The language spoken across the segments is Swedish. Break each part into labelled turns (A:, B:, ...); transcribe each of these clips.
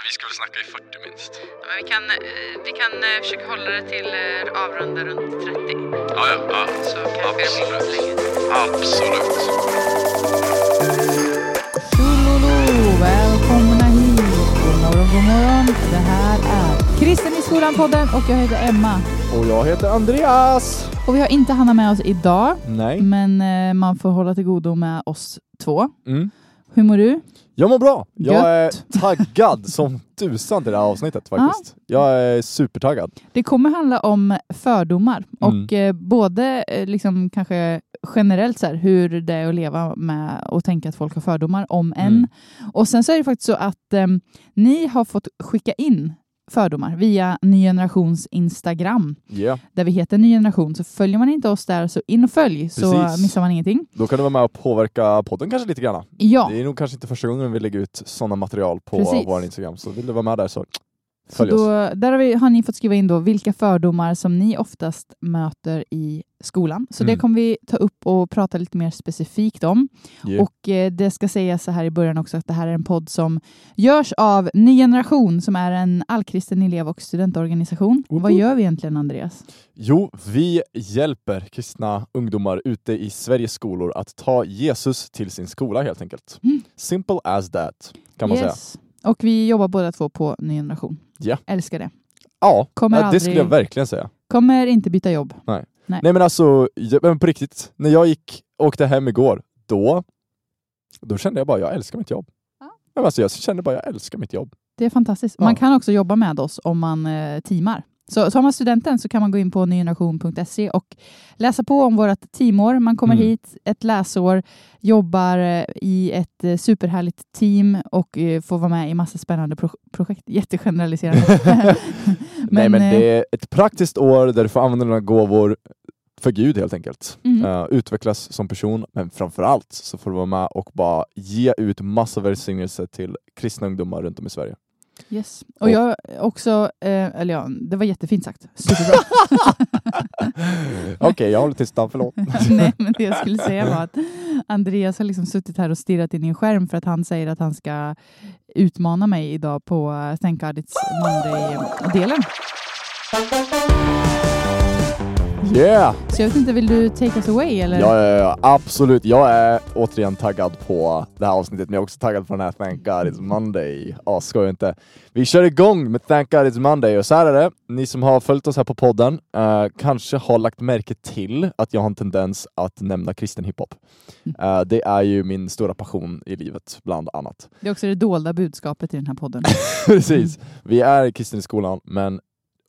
A: men vi ska väl snacka i 40 minst.
B: Men vi kan, eh, vi kan eh, försöka hålla det till eh, avrunda runt 30.
A: Ja, ja, ja.
B: Så kanske det blir lite längre.
A: Absolut.
C: Tjololo! Välkomna hit! God morgon, god morgon. Det här är Kristen i skolan-podden och jag heter Emma.
D: Och jag heter Andreas.
C: Och vi har inte Hanna med oss idag,
D: Nej.
C: men man får hålla till godo med oss två.
D: Mm.
C: Hur mår du?
D: Jag mår bra. Jag
C: Gött.
D: är taggad som tusan till det här avsnittet faktiskt. Jag är supertaggad.
C: Det kommer handla om fördomar
D: Mm.
C: och eh, både eh, liksom kanske generellt så här, hur det är att leva med och tänka att folk har fördomar om en.
D: Mm.
C: Och sen så är det faktiskt så att eh, ni har fått skicka in fördomar via Ny Generations Instagram
D: Yeah.
C: där vi heter Ny Generation. Så följer man inte oss där så in och följ så
D: Precis.
C: missar man ingenting.
D: Då kan du vara med och påverka podden kanske lite grann.
C: Ja,
D: Det är nog kanske inte första gången vi lägger ut sådana material på
C: Precis.
D: vår Instagram. Så vill du vara med där så
C: så då, där har, vi, har ni fått skriva in då vilka fördomar som ni oftast möter i skolan. Så det
D: Mm.
C: kommer vi ta upp och prata lite mer specifikt om.
D: Yeah.
C: Och eh, det ska sägas så här i början också att det här är en podd som görs av Ny Generation som är en allkristen elev och studentorganisation.
D: Woop
C: Vad gör vi egentligen Andreas?
D: Jo, vi hjälper kristna ungdomar ute i Sveriges skolor att ta Jesus till sin skola helt enkelt.
C: Mm.
D: Simple as that, kan man säga.
C: Yes. Och vi jobbar båda två på Ny Generation.
D: Ja.
C: Älskar det.
D: Ja,
C: Kommer
D: ja, det
C: aldrig-
D: skulle jag verkligen säga.
C: Kommer inte byta jobb.
D: Nej men alltså, jag- men på riktigt, när jag gick, åkte hem igår, då, då kände jag bara jag älskar mitt jobb.
C: Ja.
D: Men alltså, jag kände bara jag älskar mitt jobb.
C: Det är fantastiskt.
D: Ja.
C: Man kan också jobba med oss om man eh, teamar. Så tar man studenten så kan man gå in på nygeneration.se och läsa på om vårt teamår. Man kommer
D: Mm.
C: hit ett läsår, jobbar eh, i ett eh, superhärligt team och eh, får vara med i massa spännande pro- projekt. Jättegeneraliserande.
D: Nej men det är ett praktiskt år där du får använda dina gåvor för Gud helt enkelt.
C: Mm.
D: Eh, utvecklas som person, men framförallt så får du vara med och bara ge ut massa välsignelse till kristna ungdomar runt om i Sverige.
C: Yes. Och jag också, eh, eller ja, det var jättefint sagt. Superbra.
D: Okej, jag håller tyst förlåt.
C: Nej, men det jag skulle säga var att Andreas har liksom suttit här och stirrat in i en skärm för att han säger att han ska utmana mig idag på eh, Thank God It's Monday-delen.
D: Yeah!
C: Så jag vet inte, vill du take us away eller?
D: Ja, ja, ja, absolut. Jag är återigen taggad på det här avsnittet, men jag är också taggad på den här Thank God It's Monday. Ja, ska jag inte. Vi kör igång med Thank God It's Monday och så här är det. Ni som har följt oss här på podden eh, kanske har lagt märke till att jag har en tendens att nämna kristen hiphop. Eh, det är ju min stora passion i livet, bland annat.
C: Det är också det dolda budskapet i den här podden.
D: Precis. Vi är kristen i skolan, men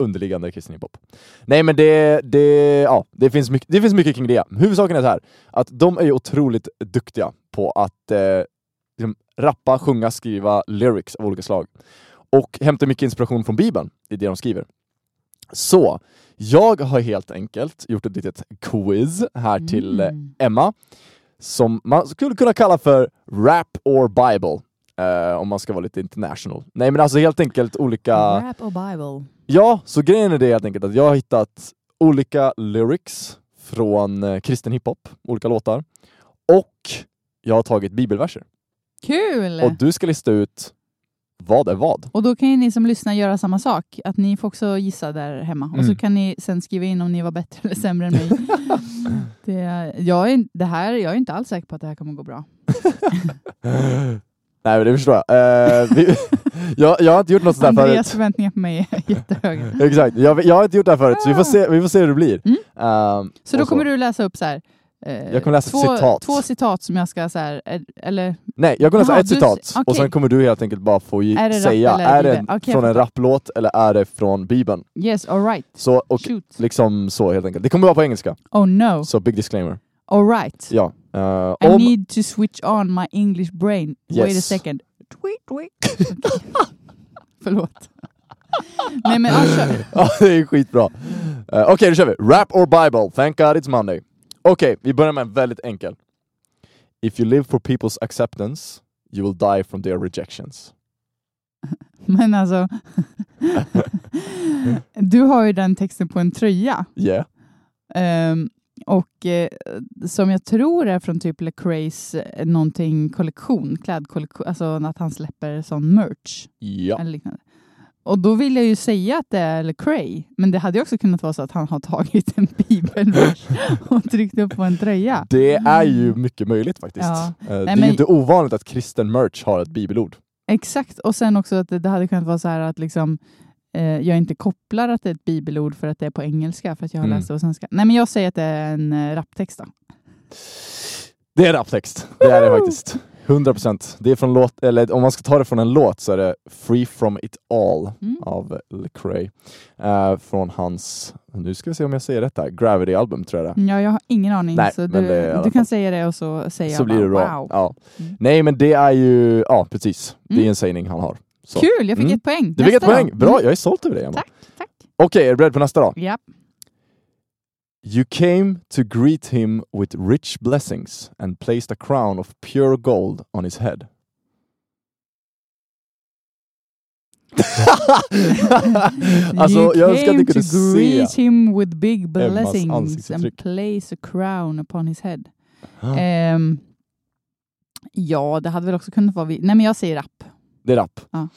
D: underliggande kristen hiphop. Nej men det, det, ja, det, finns mycket, det finns mycket kring det. Huvudsaken är så här, att de är ju otroligt duktiga på att eh, liksom, rappa, sjunga, skriva lyrics av olika slag. Och hämtar mycket inspiration från Bibeln i det de skriver. Så, jag har helt enkelt gjort ett litet quiz här till eh,
C: Mm.
D: Emma, som man skulle kunna kalla för Rap or Bible. Eh, om man ska vara lite international. Nej men alltså helt enkelt olika...
C: Rap och Bible.
D: Ja, så grejen är det helt enkelt att jag har hittat olika lyrics från eh, kristen hiphop, olika låtar. Och jag har tagit bibelverser.
C: Kul!
D: Och du ska lista ut vad är vad.
C: Och då kan ju ni som lyssnar göra samma sak. Att ni får också gissa där hemma. Och så
D: Mm.
C: kan ni sen skriva in om ni var bättre eller sämre än mig. det, jag, är, det här, jag är inte alls säker på att det här kommer gå bra.
D: Nej men det förstår jag. Eh, vi, jag. Jag har inte gjort något sådär
C: Andreas
D: förut.
C: förväntningar på mig är jättehöga.
D: Exakt, jag, jag har inte gjort det här förut så vi får se, vi får se hur det blir.
C: Mm.
D: Ehm,
C: Så då
D: och
C: kommer du läsa upp så här, eh,
D: Jag kommer läsa
C: två,
D: citat.
C: två citat som jag ska så här, eh, eller
D: Nej, jag kommer läsa
C: Jaha,
D: ett
C: du-
D: citat och
C: okej.
D: sen kommer du helt enkelt bara få
C: Är det
D: säga, är det
C: jag
D: från en rapplåt eller är det från Bibeln?
C: yes, alright.
D: Så, och
C: Shoot.
D: liksom så helt enkelt. Det kommer vara på engelska,
C: Oh no,
D: så big disclaimer.
C: Alright.
D: Ja. eh,
C: I
D: om,
C: need to switch on my English brain. Wait a
D: Yes.
C: second. Tweet, tweet. Förlåt. Nej men ja, kör.
D: ja, det är skitbra. Uh, Okej, då kör vi. Rap or Bible? Thank God it's Monday. Okej, vi börjar med en väldigt enkel. If you live for people's acceptance, you will die from their rejections.
C: Men alltså, du har ju den texten på en tröja.
D: Yeah.
C: Ehm, Och eh, som jag tror är från typ Lecraes eh, någonting kollektion, klädkollektion, alltså att han släpper sån merch
D: Ja.
C: eller liknande. Och då vill jag ju säga att det är Lecrae, men det hade ju också kunnat vara så att han har tagit en bibelvers och tryckt upp på en tröja.
D: Det är ju mycket möjligt faktiskt.
C: Ja.
D: Eh, det är
C: men-
D: ju inte ovanligt att kristen merch har ett bibelord.
C: Exakt, och sen också att det, det hade kunnat vara så här att liksom jag inte kopplar att det är ett bibelord för att det är på engelska, för att jag har
D: Mm.
C: läst det på svenska. Nej, men jag säger att det är en eh, raptext då.
D: Det är raptext. Det är det faktiskt. 100 procent. Det är från låt, eller om man ska ta det från en låt så är det Free from it all
C: Mm.
D: av Lecrae. Eh, från hans, nu ska vi se om jag säger rätt här, Gravity-album tror jag det.
C: Ja, jag har ingen aning.
D: Nej,
C: så du,
D: det
C: du kan säga det och så säger
D: Så
C: jag
D: blir det
C: bara,
D: bra.
C: wow.
D: Ja.
C: Mm.
D: Nej men det är ju, ja precis. Det är
C: Mm.
D: en sägning han har. Så.
C: Kul, jag fick
D: Mm.
C: ett poäng.
D: Du fick ett poäng.
C: då.
D: Bra,
C: Mm.
D: jag är stolt över dig Emma.
C: Tack, tack.
D: Okej, är du beredd på nästa då?
C: Ja.
D: You came to greet him with rich blessings and placed a crown of pure gold on his head. alltså,
C: you
D: jag önskar att ni
C: came
D: kunde
C: to
D: se.
C: greet him with big blessings and place a crown upon his head.
D: Ah,
C: Ehm, ja, det hade väl också kunnat vara... Vi- Nej, men jag säger rapp.
D: Det är rap.
C: Ja.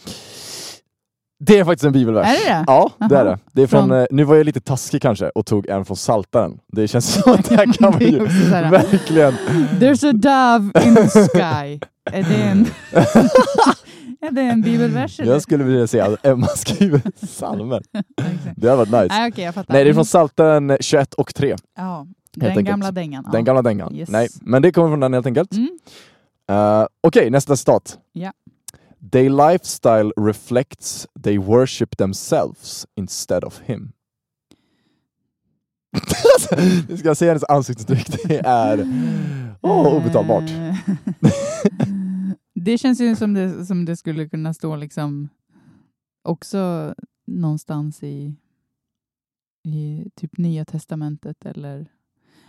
D: Det är faktiskt en bibelvers.
C: Är det det?
D: Ja, det är det. det är från,
C: Från-
D: eh, nu var jag lite taskig kanske och tog en från Saltaren. Det känns som att det här kan man
C: här-
D: verkligen...
C: There's a dove in the sky. Är det en, är det en bibelvers? eller?
D: Jag skulle vilja säga att Emma skriver psalmer. Det hade varit nice.
C: Nej, okej, jag fattar.
D: Nej, det är från Psaltaren 21 och 3.
C: Ja, den
D: enkelt.
C: gamla dängan.
D: Den gamla dängan.
C: Yes.
D: Nej, men det kommer från den helt enkelt.
C: Mm.
D: Uh, Okej, nästa citat.
C: Ja.
D: Their lifestyle reflects they worship themselves instead of him. Nu ska jag se hennes ansiktsuttryck. Det är oh, obetalbart.
C: Det känns ju som det, som det skulle kunna stå liksom också någonstans i, i typ Nya Testamentet eller...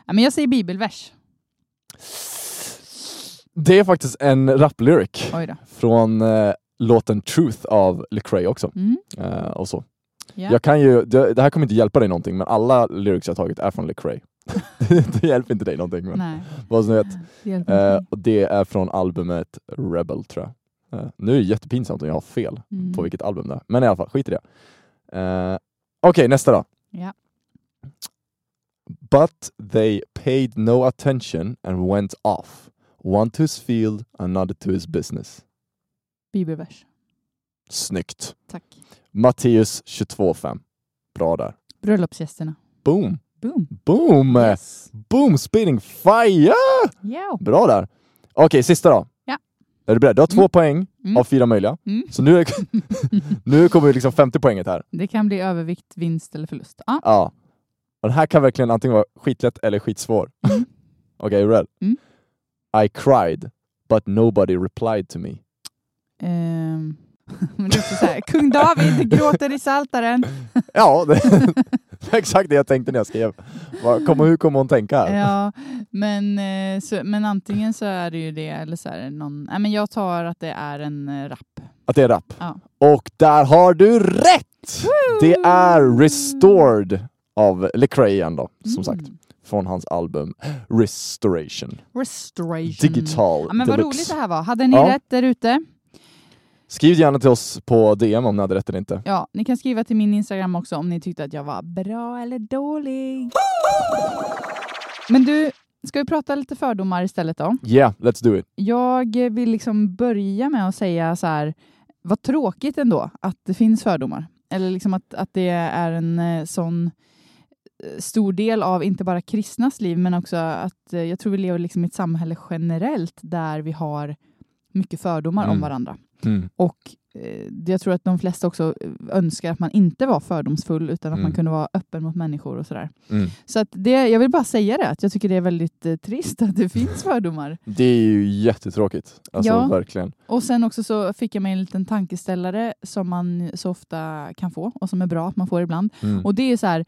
C: Ja, men jag säger bibelvers.
D: Det är faktiskt en rap-lyric från eh, låten Truth av Lecrae också.
C: Mm.
D: Eh, och så.
C: Ja.
D: Jag kan ju, det, det här kommer inte hjälpa dig någonting, men alla lyrics jag tagit är från Lecrae. det hjälper inte dig någonting, men
C: Nej,
D: vad som vet.
C: det
D: Eh, och det är från albumet Rebel tror jag. Eh, nu är det jättepinsamt om jag har fel
C: Mm.
D: på vilket album det är. Men i alla fall, skit i det. Uh, Okej, nästa då.
C: Ja.
D: But they paid no attention and went off. One to his field, another to his business.
C: Bibelvers.
D: Snyggt.
C: Tack.
D: Matteus 22.5. Bra där.
C: Bröllopsgästerna.
D: Boom!
C: Boom.
D: Boom!
C: Yes.
D: Boom! Spitting fire!
C: Ja.
D: Bra där. Okej, sista då.
C: Ja.
D: Är du beredd? Du har två
C: Mm.
D: poäng
C: Mm.
D: av fyra möjliga.
C: Mm.
D: Så nu, är, nu kommer liksom 50 poänget här.
C: Det kan bli övervikt, vinst eller förlust. Ja.
D: Ja. Och den här kan verkligen antingen vara skitlätt eller skitsvår.
C: Mm.
D: Okej, är du beredd?
C: Mm.
D: I cried, but nobody replied to me.
C: Ehm, men det är så här, Kung David gråter i saltaren.
D: Ja, det det var exakt det jag tänkte när jag skrev. Vad- hur kommer hon tänka här?
C: Ja, men, eh, så, men antingen så är det ju det eller så är det någon... Nej, men jag tar att det är en eh, rap.
D: Att det är rap.
C: Ja.
D: Och där har du rätt! Det är Restored av Lecrae igen då, som sagt. Från hans album Restoration.
C: Restoration.
D: Digital
C: Ja, men vad
D: Deluxe.
C: roligt det här var. Hade ni
D: Ja.
C: rätt där ute?
D: Skriv gärna till oss på DM om ni hade rätt eller inte.
C: Ja, ni kan skriva till min Instagram också om ni tyckte att jag var bra eller dålig. Men du, ska vi prata lite fördomar istället då?
D: Yeah, let's do it.
C: Jag vill liksom börja med att säga så här, vad tråkigt ändå att det finns fördomar. Eller liksom att, att det är en eh, sån stor del av inte bara kristnas liv, men också att eh, jag tror vi lever liksom i ett samhälle generellt där vi har mycket fördomar
D: Mm.
C: om varandra.
D: Mm.
C: Och eh, jag tror att de flesta också önskar att man inte var fördomsfull, utan att
D: Mm.
C: man kunde vara öppen mot människor och sådär.
D: Mm.
C: Så att det, jag vill bara säga det, att jag tycker det är väldigt eh, trist att det finns fördomar.
D: Det är ju jättetråkigt. Alltså
C: Ja.
D: verkligen.
C: Och sen också så fick jag mig en liten tankeställare som man så ofta kan få och som är bra att man får ibland.
D: Mm.
C: Och det är så här,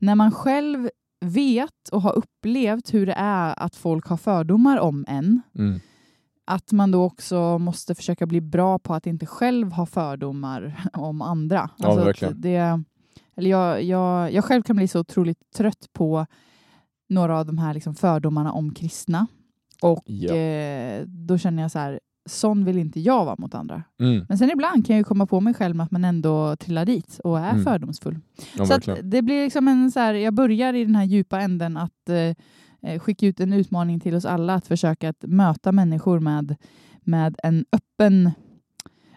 C: när man själv vet och har upplevt hur det är att folk har fördomar om en,
D: Mm.
C: att man då också måste försöka bli bra på att inte själv ha fördomar om andra.
D: Ja,
C: att
D: verkligen.
C: Det, eller jag, jag, jag själv kan bli så otroligt trött på några av de här liksom fördomarna om kristna. Och
D: Ja.
C: eh, då känner jag så här, sån vill inte jag vara mot andra.
D: Mm.
C: Men sen ibland kan jag ju komma på mig själv att man ändå trillar dit och är
D: Mm.
C: fördomsfull.
D: Ja,
C: så det blir liksom en så här, jag börjar i den här djupa änden att eh, eh, skicka ut en utmaning till oss alla att försöka att möta människor med, med en öppen,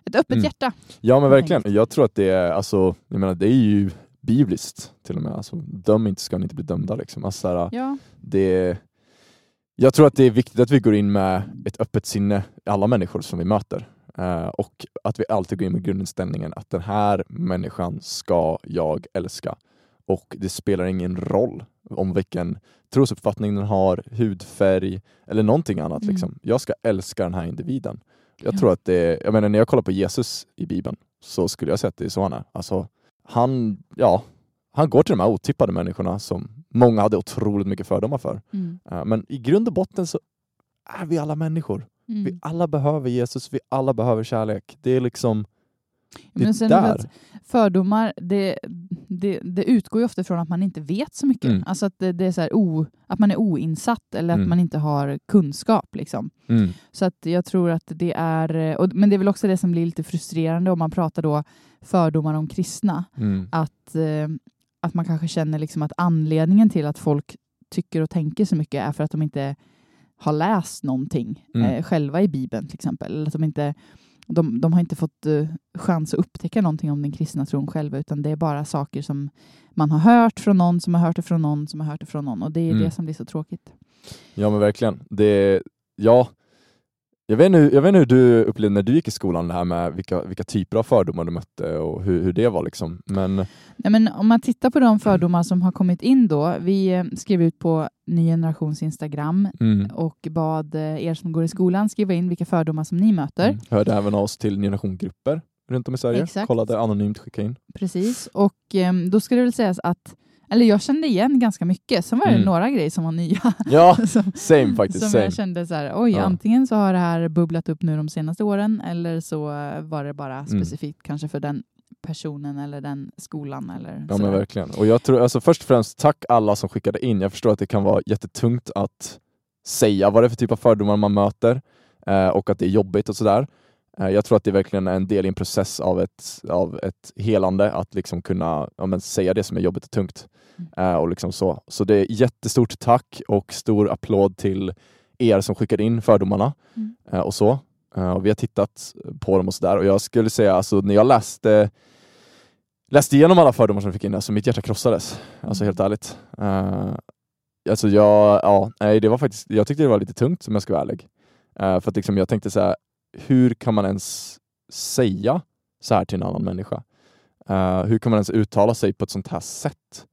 C: ett öppet
D: Mm.
C: hjärta.
D: Ja men verkligen. Jag tror att det är, alltså, jag menar, det är ju bibliskt till och med. Alltså, döm inte ska ni inte bli dömda. Liksom. Alltså, så här,
C: Ja.
D: det, jag tror att det är viktigt att vi går in med ett öppet sinne, alla människor som vi möter. Eh, och att vi alltid går in med grundinställningen att den här människan ska jag älska. Och det spelar ingen roll om vilken trosuppfattning den har, hudfärg eller någonting annat.
C: Mm.
D: Liksom. Jag ska älska den här individen. Jag
C: Ja.
D: tror att det, jag menar när jag kollar på Jesus i Bibeln så skulle jag säga att det är så han är. Alltså, han, ja, han går till de här otippade människorna som många hade otroligt mycket fördomar för.
C: Mm.
D: Eh, Men i grund och botten så är vi alla människor. Vi
C: Mm.
D: alla behöver Jesus, vi alla behöver kärlek. Det är liksom, det
C: Men sen
D: där.
C: fördomar, det, det, det utgår ju ofta från att man inte vet så mycket.
D: Mm.
C: Alltså att, det, det är så här, o, att man är oinsatt eller att
D: Mm.
C: man inte har kunskap. Liksom.
D: mm,
C: Så att jag tror att det är, eh, och, men det är väl också det som blir lite frustrerande om man pratar då fördomar om kristna.
D: mm,
C: Att, eh, att man kanske känner liksom att anledningen till att folk tycker och tänker så mycket är för att de inte har läst någonting
D: Mm.
C: eh, själva i Bibeln till exempel. Eller att de, inte, de, de har inte fått eh, chans att upptäcka någonting om den kristna tron själva utan det är bara saker som man har hört från någon som har hört det från någon som har hört det från någon och det är
D: Mm.
C: det som blir så tråkigt.
D: ja men verkligen. Det, ja, jag vet, inte, jag vet inte hur du upplevde när du gick i skolan det här med vilka, vilka typer av fördomar du mötte och hur, hur det var liksom. Men
C: Nej, men om man tittar på de fördomar som har kommit in då. Vi eh, skrev ut på Ny Generations Instagram
D: mm,
C: och bad eh, er som går i skolan skriva in vilka fördomar som ni möter.
D: mm, hörde även av oss till generationsgrupper runt om i Sverige.
C: Exakt.
D: Kollade anonymt, skicka in.
C: Precis, och eh, då ska det väl sägas att eller jag kände igen ganska mycket. Sen var det
D: Mm.
C: några grejer som var nya.
D: Ja,
C: som
D: same faktiskt.
C: som
D: Same.
C: jag kände så här, oj,
D: Ja.
C: antingen så har det här bubblat upp nu de senaste åren eller så var det bara
D: Mm.
C: specifikt kanske för den personen eller den skolan. Eller
D: Ja men verkligen. Och jag tror, alltså först och främst, tack alla som skickade in. Jag förstår att det kan vara jättetungt att säga vad det är för typ av fördomar man möter eh, och att det är jobbigt och sådär. Eh, jag tror att det verkligen är en del i en process av ett, av ett helande, att liksom kunna ja, säga det som är jobbigt och tungt. Eh, och liksom så. så det är jättestort tack och stor applåd till er som skickade in fördomarna
C: Mm.
D: eh, och så. Och vi har tittat på dem och sådär och jag skulle säga, alltså, när jag läste läste igenom alla fördomar som jag fick in, alltså mitt hjärta krossades. Alltså
C: Mm.
D: helt ärligt. Uh, alltså jag, ja, nej, det var faktiskt, jag tyckte det var lite tungt om jag ska vara ärlig. Eh, för att liksom, jag tänkte så här, hur kan man ens säga så här till en annan människa? Eh, hur kan man ens uttala sig på ett sånt här sätt?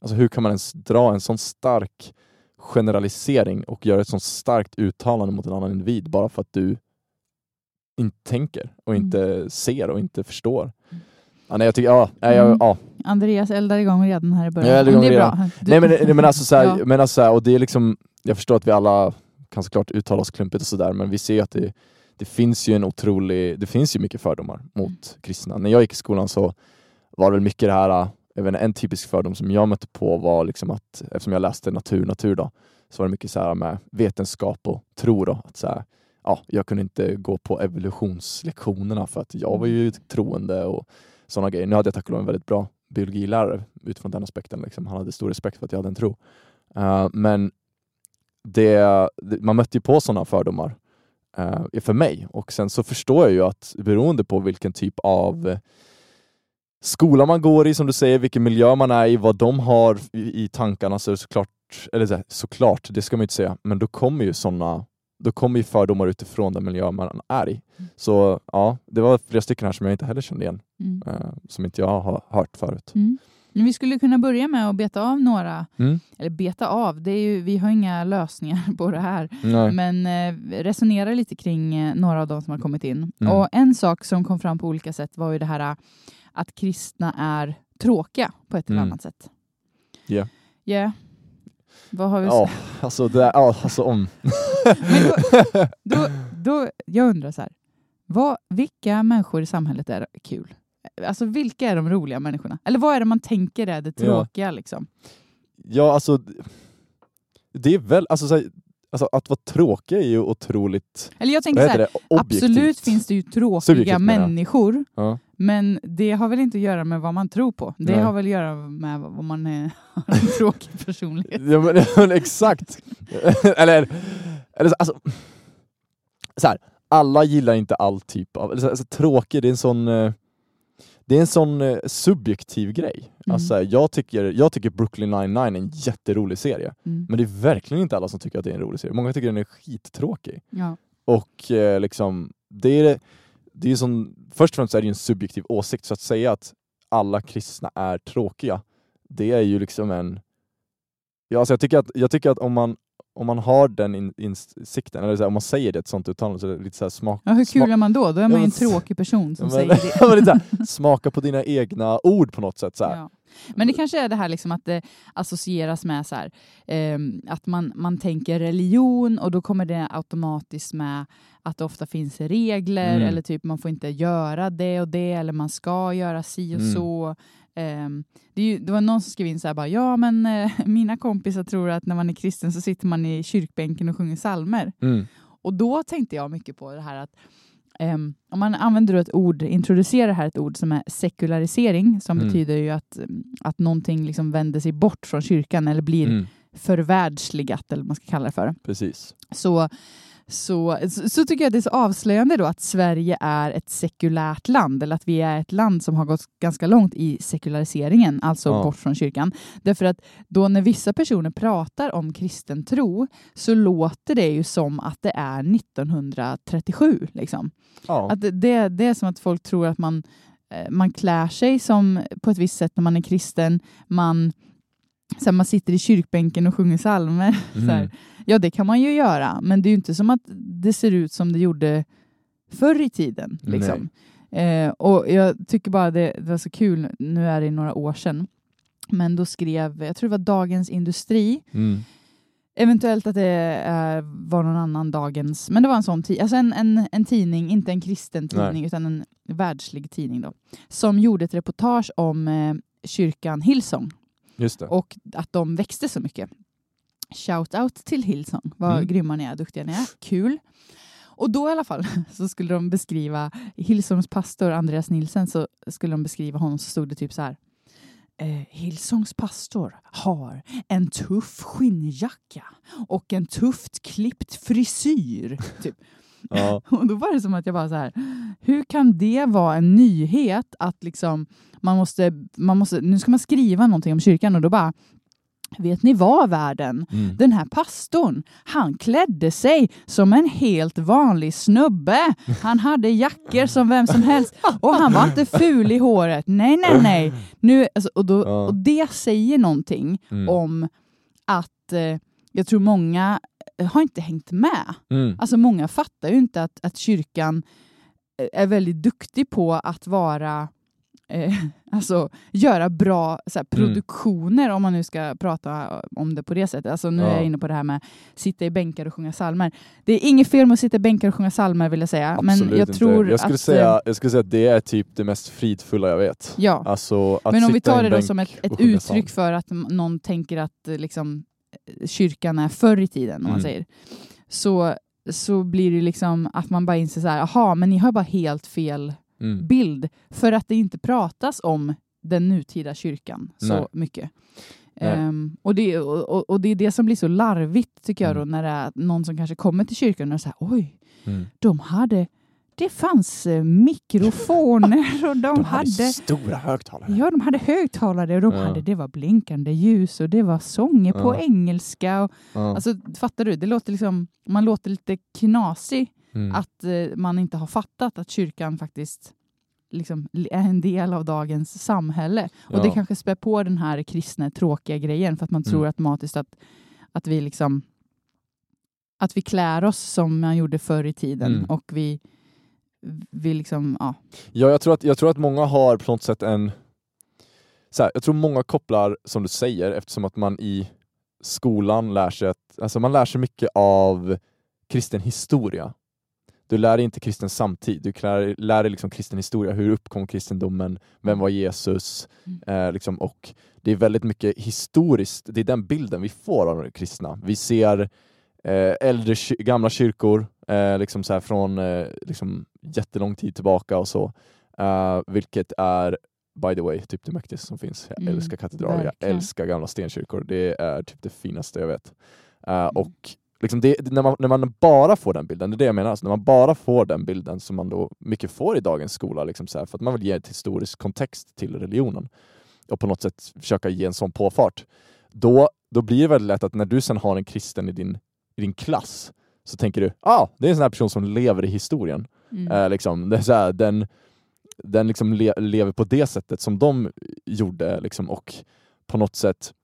D: Alltså hur kan man ens dra en sån stark generalisering och göra ett sånt starkt uttalande mot en annan individ bara för att du inte tänker och
C: Mm.
D: inte ser och inte förstår? Ja, nej, jag tycker, ja, nej, jag,
C: Mm.
D: ja.
C: Andreas eldar igång redan här i början.
D: Jag
C: det är
D: redan.
C: bra. Du-
D: Nej men, men alltså, så här,
C: Ja.
D: men alltså så här, och det är liksom, jag förstår att vi alla kan såklart uttala oss klumpigt och sådär, men vi ser att det, det finns ju en otrolig, det finns ju mycket fördomar mot
C: Mm.
D: kristna. När jag gick i skolan så var det väl mycket det här, jag inte, en typisk fördom som jag mötte på var liksom att, eftersom jag läste natur, natur då, så var det mycket så här med vetenskap och tro då, att så här, ja, jag kunde inte gå på evolutionslektionerna för att jag var ju troende och sådana grejer. Nu hade jag tack och lov en väldigt bra biologilärare utifrån den aspekten. Liksom. Han hade stor respekt för att jag hade en tro. Eh, men det, det, man mötte ju på sådana fördomar eh, för mig och sen så förstår jag ju att beroende på vilken typ av eh, skola man går i, som du säger, vilken miljö man är i, vad de har i, i tankarna så är det såklart, eller så här, såklart, det ska man ju inte säga, men då kommer ju sådana då kommer ju fördomar utifrån den miljö man är i. Så ja, det var flera stycken här som jag inte heller kände igen,
C: Mm.
D: eh, som inte jag har hört förut.
C: Mm. Men vi skulle kunna börja med att beta av några,
D: Mm.
C: eller beta av, det är ju, vi har inga lösningar på det här,
D: Nej.
C: men eh, resonera lite kring eh, några av de som har kommit in.
D: Mm.
C: Och en sak som kom fram på olika sätt var ju det här eh, att kristna är tråkiga på ett eller
D: Mm.
C: annat sätt.
D: Ja.
C: Ja. Vad har vi
D: Ja, alltså, det, ja, alltså om...
C: Men då, då, då, jag undrar så här, vad, vilka människor i samhället är kul? Alltså vilka är de roliga människorna? Eller vad är det man tänker är det
D: Ja.
C: tråkiga liksom?
D: Ja, alltså det är väl, alltså, så här, alltså att vara tråkig är ju otroligt,
C: Eller jag tänker så här, absolut finns det ju tråkiga
D: Subjektivt
C: människor,
D: Ja.
C: men det har väl inte att göra med vad man tror på. Det
D: Nej.
C: har väl att göra med vad man är, har en tråkig personlighet.
D: Ja men, ja, men exakt. eller, eller så- alltså, så här, alla gillar inte all typ av, alltså, tråkig, det är en sån eh, det är en sån eh, subjektiv grej.
C: Mm.
D: Alltså, jag, tycker, jag tycker Brooklyn 99 är en jätterolig serie,
C: Mm.
D: men det är verkligen inte alla som tycker att det är en rolig serie. Många tycker den är skittråkig.
C: Ja.
D: Och eh, liksom, det är, det är som, först och främst är det en subjektiv åsikt, så att säga att alla kristna är tråkiga, det är ju liksom en... Ja, alltså jag, tycker att, jag tycker att om man, om man har den in, insikten, eller så här, om man säger det ett sånt uttalande, så är det lite så här smak...
C: ja, hur kul är man då? Då är man ju en
D: men-
C: tråkig person som
D: Ja,
C: säger
D: men-
C: det.
D: Men så här, smaka på dina egna ord på något sätt. Så.
C: Ja. Men det kanske är det här liksom att det associeras med så här, ehm, att man, man tänker religion och då kommer det automatiskt med att det ofta finns regler
D: Mm.
C: eller typ man får inte göra det och det eller man ska göra si och
D: Mm.
C: så. Ehm, det, ju, det var någon som skrev in så här bara, ja men eh, mina kompisar tror att när man är kristen så sitter man i kyrkbänken och sjunger psalmer.
D: Mm.
C: Och då tänkte jag mycket på det här att ehm, om man använder ett ord, introducerar här ett ord som är sekularisering, som
D: Mm.
C: betyder ju att, att någonting liksom vänder sig bort från kyrkan eller blir
D: Mm.
C: förvärldsligat, eller vad man ska kalla det för.
D: Precis.
C: Så, så, så, tycker jag det är så avslöjande då att Sverige är ett sekulärt land, eller att vi är ett land som har gått ganska långt i sekulariseringen, alltså
D: Ja.
C: bort från kyrkan. Därför att då när vissa personer pratar om kristen tro så låter det ju som att det är 1937. Liksom.
D: Ja.
C: Att det, det, det är som att folk tror att man, eh, man klär sig som på ett visst sätt när man är kristen. Man, så här, man sitter i kyrkbänken och sjunger psalmer.
D: Mm.
C: Ja, det kan man ju göra, men det är ju inte som att det ser ut som det gjorde förr i tiden. Liksom. Eh, och jag tycker bara det, det var så kul, nu är det några år sedan, men då skrev, jag tror det var Dagens Industri,
D: Mm.
C: Eventuellt att det eh, var någon annan dagens, men det var en sån tidning, alltså en, en, en tidning, inte en kristen tidning
D: Nej.
C: utan en världslig tidning då, som gjorde ett reportage om eh, kyrkan Hillsong. Och att de växte så mycket. Shout out till Hillsong, vad
D: Mm.
C: grymma ni är, duktiga ni är, kul. Och då i alla fall så skulle de beskriva Hillsongs pastor Andreas Nilsen så skulle de beskriva honom så stod det typ så här. Eh, Hillsongs pastor har en tuff skinnjacka och en tufft klippt frisyr. Typ.
D: Ja.
C: Och då var det som att jag bara så här, hur kan det vara en nyhet att liksom man måste, man måste, nu ska man skriva någonting om kyrkan och då bara, vet ni vad världen?
D: Mm.
C: Den här pastorn, han klädde sig som en helt vanlig snubbe. Han hade jackor som vem som helst och han var inte ful i håret. Nej, nej, nej. Nu, alltså, och, då, och det säger någonting
D: Mm.
C: om att eh, jag tror många har inte hängt med.
D: Mm.
C: Alltså många fattar ju inte att, att kyrkan eh, är väldigt duktig på att vara eh, alltså göra bra så här,
D: Mm.
C: produktioner om man nu ska prata om det på det sättet. Alltså nu är
D: Ja.
C: jag inne på det här med sitta i bänkar och sjunga psalmer. Det är inget fel med att sitta i bänkar och sjunga psalmer vill jag säga.
D: Absolut
C: men jag
D: inte.
C: tror
D: jag skulle
C: att...
D: säga,
C: eh,
D: jag skulle säga att det är typ det mest fridfulla jag vet.
C: Ja,
D: Alltså,
C: men om vi tar det då som ett, ett uttryck för att någon tänker att eh, liksom, eh, kyrkan är förr i tiden, om man
D: Mm.
C: säger. Så, så blir det liksom att man bara inser så här, aha, men ni har bara helt fel
D: Mm.
C: bild för att det inte pratas om den nutida kyrkan så
D: Nej.
C: mycket.
D: Nej.
C: Ehm, och, det, och, och- och det är det som blir så larvigt tycker jag då
D: Mm.
C: när det är någon som kanske kommer till kyrkan och säger oj,
D: Mm.
C: de hade, det fanns eh, mikrofoner och de,
D: De hade
C: hade
D: stora högtalare.
C: Ja, de hade högtalare och de
D: Ja.
C: hade, det var blinkande ljus och det var sånger på
D: Ja.
C: engelska. Och,
D: Ja.
C: Alltså, fattar du? Det låter liksom, man låter lite knasig
D: Mm.
C: att eh, man inte har fattat att kyrkan faktiskt liksom, är en del av dagens samhälle. Och det kanske spär på den här kristna tråkiga grejen för att man tror
D: Mm.
C: automatiskt att, att vi liksom att vi klär oss som man gjorde förr i tiden
D: Mm.
C: och vi, vi liksom, ja.
D: Ja, jag tror, att, jag tror att många har på något sätt en... Så här, jag tror många kopplar, som du säger, eftersom att man i skolan lär sig att... Alltså man lär sig mycket av kristen historia. du lär dig inte kristen samtid, du lär, lär dig liksom kristen historia, hur uppkom kristendomen, vem var Jesus?
C: Mm.
D: Eh, liksom, och det är väldigt mycket historiskt, det är den bilden vi får av de kristna. Vi ser äldre ky- gamla kyrkor eh, liksom så här från eh, liksom jättelång tid tillbaka och så, eh, vilket är by the way, typ det mäktigaste som finns. Jag
C: Mm,
D: älskar katedraler, jag älskar gamla stenkyrkor. Det är typ det finaste jag vet. Eh,
C: Mm.
D: och liksom det, när, man, när man bara får den bilden, det är det jag menar, alltså när man bara får den bilden som man då mycket får i dagens skola, liksom så här, för att man vill ge ett historisk kontext till religionen och på något sätt försöka ge en sån påfart, då, då blir det väldigt lätt att när du sen har en kristen i din, i din klass så tänker du, ah, det är en sån här person som lever i historien.
C: Mm.
D: Eh, liksom, det är så här, den den liksom le lever på det sättet som de gjorde liksom, och på något sätt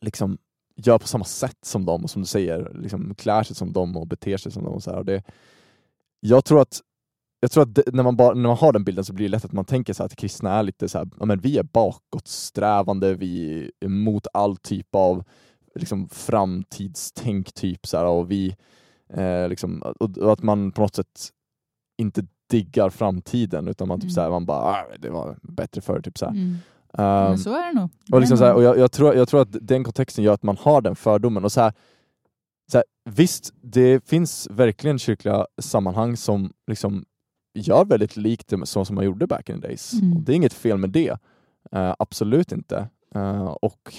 D: liksom gör på samma sätt som dem, och som du säger, liksom klär sig som dem och beter sig som dem. Och så. Och det, jag tror att, jag tror att det, när, man bara, när man har den bilden så blir det lätt att man tänker så här att kristna är lite så här, ja, men vi är bakåtsträvande, vi är emot all typ av liksom, framtidstänk typ så här, och vi eh, liksom, och, och att man på något sätt inte diggar framtiden utan man typ
C: Mm.
D: så här, man bara ah, det var bättre förr typ så här.
C: Mm. Men så är det nog.
D: och, liksom så
C: är
D: här, och jag, jag, tror, jag tror att den kontexten gör att man har den fördomen. Och så här, så här, visst, det finns verkligen kyrkliga sammanhang som liksom gör väldigt likt det som man gjorde back in the days.
C: Mm.
D: Det är inget fel med det. Eh, absolut inte. Eh, och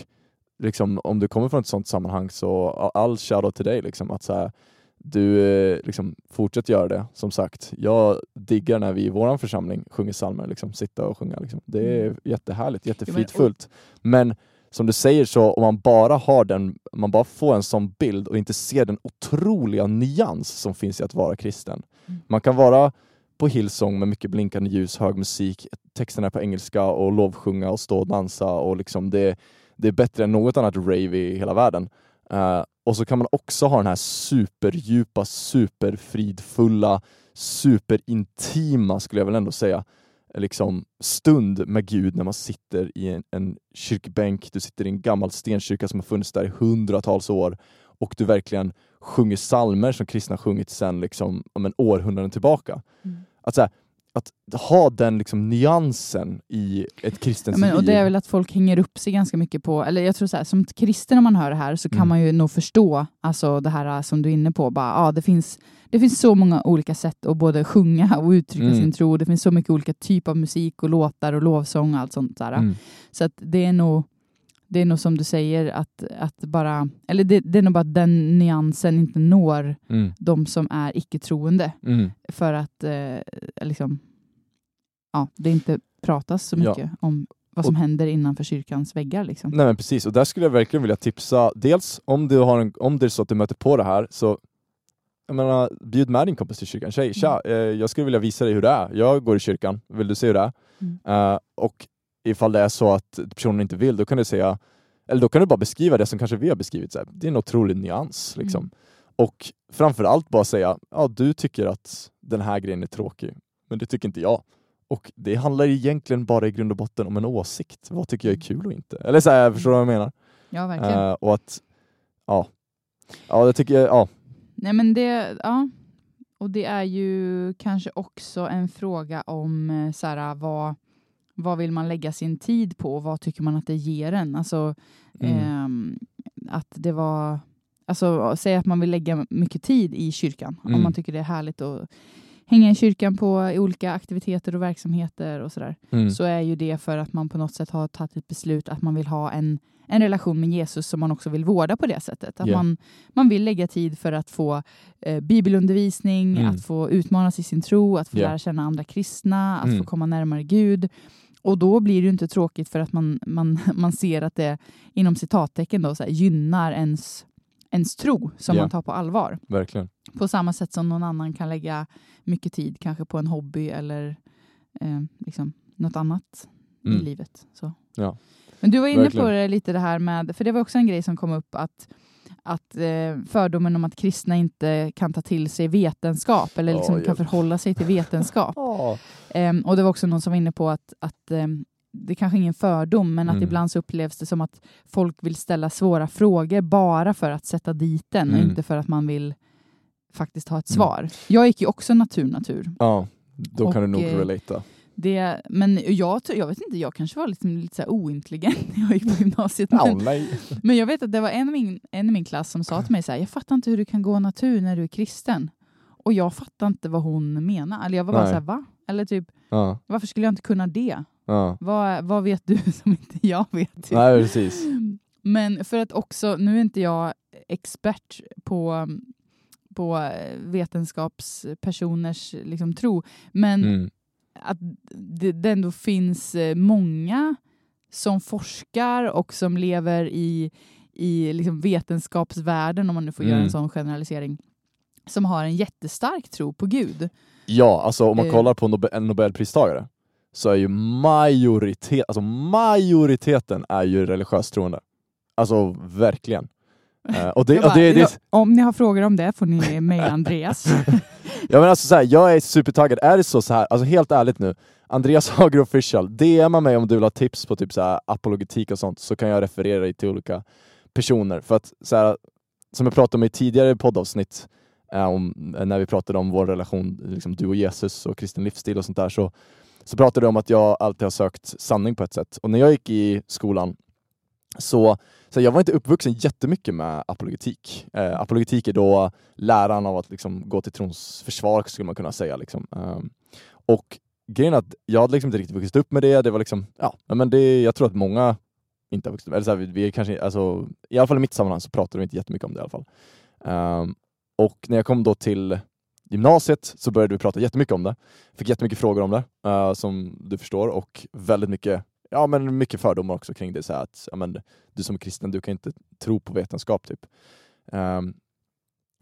D: liksom, om du kommer från ett sånt sammanhang så all shoutout till dig. Liksom, att så här, du eh, liksom, fortsätt göra det. Som sagt, jag diggar när vi i vår församling sjunger psalmer, liksom, sitta och sjunga. Liksom. Det är
C: Mm.
D: jättehärligt, jättefridfullt. Men som du säger så, om man bara har den, man bara får en sån bild och inte ser den otroliga nyans som finns i att vara kristen.
C: Mm.
D: Man kan vara på Hillsong med mycket blinkande ljus, hög musik, texterna är på engelska och lovsjunga och stå och dansa och liksom det, det är bättre än något annat rave i hela världen. Eh, och så kan man också ha den här superdjupa, superfridfulla, superintima, skulle jag väl ändå säga, liksom stund med Gud när man sitter i en, en kyrkbänk, du sitter i en gammal stenkyrka som har funnits där i hundratals år och du verkligen sjunger psalmer som kristna sjungit sedan liksom, om en århundraden tillbaka.
C: Mm.
D: Att, så här, att ha den liksom, nyansen i ett kristent
C: Ja, men, och
D: liv.
C: det är väl att folk hänger upp sig ganska mycket på, eller jag tror så här, som kristen när man hör det här så kan
D: Mm.
C: man ju nog förstå alltså det här äh, som du är inne på, bara, ja, det, finns, det finns så många olika sätt att både sjunga och uttrycka
D: Mm.
C: sin tro, det finns så mycket olika typer av musik och låtar och lovsång och allt sånt där.
D: Mm.
C: Så att det är nog det är nog som du säger att, att bara, eller det, det är nog bara att den nyansen inte når
D: Mm.
C: de som är icke-troende
D: Mm.
C: för att eh, liksom, ja, det inte pratas så
D: Ja.
C: mycket om vad som händer innanför kyrkans väggar. Liksom.
D: Nej men precis, och där skulle jag verkligen vilja tipsa, dels om du har en, om det är så att du möter på det här, så jag menar, bjud med din kompis till kyrkan. Tjej, tja, eh, jag skulle vilja visa dig hur det är. Jag går i kyrkan, vill du se hur det är?
C: Mm.
D: Eh, och ifall det är så att personen inte vill, då kan du säga, eller då kan du bara beskriva det som kanske vi har beskrivit. Så här. Det är en otrolig nyans. Liksom.
C: Mm.
D: Och framförallt bara säga, ja du tycker att den här grejen är tråkig, men det tycker inte jag. Och det handlar egentligen bara i grund och botten om en åsikt. Vad tycker jag är kul och inte? Eller så här, förstår du vad jag menar?
C: Ja, verkligen.
D: Eh, och att, ja. Ja, det tycker jag, ja.
C: Nej, men det, ja. Och det är ju kanske också en fråga om eh, så här, vad, vad vill man lägga sin tid på och vad tycker man att det ger en? Alltså,
D: Mm.
C: ehm, att det var... Alltså, säg att man vill lägga mycket tid i kyrkan. Om
D: Mm.
C: man tycker det är härligt att hänga i kyrkan på olika aktiviteter och verksamheter och sådär.
D: Mm.
C: så är ju det för att man på något sätt har tagit ett beslut att man vill ha en, en relation med Jesus som man också vill vårda på det sättet. Att
D: Ja.
C: man, man vill lägga tid för att få eh, bibelundervisning,
D: Mm.
C: att få utmanas i sin tro, att få
D: Ja.
C: lära känna andra kristna, att
D: Mm.
C: få komma närmare Gud. Och då blir det ju inte tråkigt för att man, man, man ser att det inom citattecken då, så här, gynnar ens, ens tro som
D: Ja.
C: man tar på allvar.
D: Verkligen.
C: På samma sätt som någon annan kan lägga mycket tid kanske på en hobby eller eh, liksom något annat i
D: Mm.
C: livet. Så.
D: Ja.
C: Men du var inne
D: Verkligen.
C: på det lite det här med, för det var också en grej som kom upp att, att eh, fördomen om att kristna inte kan ta till sig vetenskap eller liksom
D: Ja,
C: kan förhålla sig till vetenskap.
D: Ja.
C: Ehm, och det var också någon som var inne på att, att ehm, det kanske är ingen fördom, men att
D: Mm.
C: ibland så upplevs det som att folk vill ställa svåra frågor bara för att sätta dit den och
D: Mm.
C: inte för att man vill faktiskt ha ett
D: Mm.
C: svar. Jag gick ju också natur-natur.
D: Ja, då
C: Och,
D: kan du nog
C: eh,
D: relata.
C: Det, men jag, jag vet inte, jag kanske var liksom lite så här ointelligent när jag gick på gymnasiet. Men, men jag vet att det var en i min, en i min klass som sa till mig så här, jag fattar inte hur du kan gå natur när du är kristen. Och jag fattar inte vad hon menar. Eller jag var bara
D: Nej.
C: så här, va? Eller typ,
D: Ja,
C: varför skulle jag inte kunna det?
D: ja.
C: Vad, vad vet du som inte jag vet? Typ.
D: Nej, precis.
C: Men för att också, nu är inte jag expert på, på vetenskapspersoners liksom, tro, men
D: Mm.
C: att det, det ändå finns eh, många som forskar och som lever i, i liksom vetenskapsvärlden, om man nu får göra
D: Mm.
C: en sån generalisering, som har en jättestark tro på Gud.
D: Ja, alltså om man
C: Eh.
D: kollar på Nobe- en nobelpristagare så är ju majoritet, alltså majoriteten är ju religiöst troende. Alltså verkligen. Eh, och det,
C: Jag
D: och
C: bara,
D: det, det,
C: om ni har frågor om det får ni mejla Andreas.
D: Ja men alltså så här, jag är supertaggad. Är det så, så här, alltså helt ärligt nu, Andreas Hager official, DMa mig om du vill ha tips på typ så här apologetik och sånt, så kan jag referera dig till olika personer. För att så här, som jag pratade om i tidigare poddavsnitt, Eh, om, eh, när vi pratade om vår relation, liksom du och Jesus och kristen livsstil och sånt där, så, så pratade du om att jag alltid har sökt sanning på ett sätt. Och när jag gick i skolan så, så jag var inte uppvuxen jättemycket med apologetik. Eh, apologetik är då läran av att liksom gå till trons försvar skulle man kunna säga. Liksom. Eh, och grejen är att jag hade liksom inte riktigt vuxit upp med det. Det var liksom, ja, men det, jag tror att många inte har vuxit upp eller så här, vi, vi kanske, alltså, I alla fall i mitt sammanhang så pratar vi inte jättemycket om det i alla fall. Ehm, och när jag kom då till gymnasiet så började vi prata jättemycket om det. Fick jättemycket frågor om det, uh, som du förstår, och väldigt mycket Ja men mycket fördomar också kring det, så här att ja, men, du som är kristen, du kan inte tro på vetenskap typ. Um,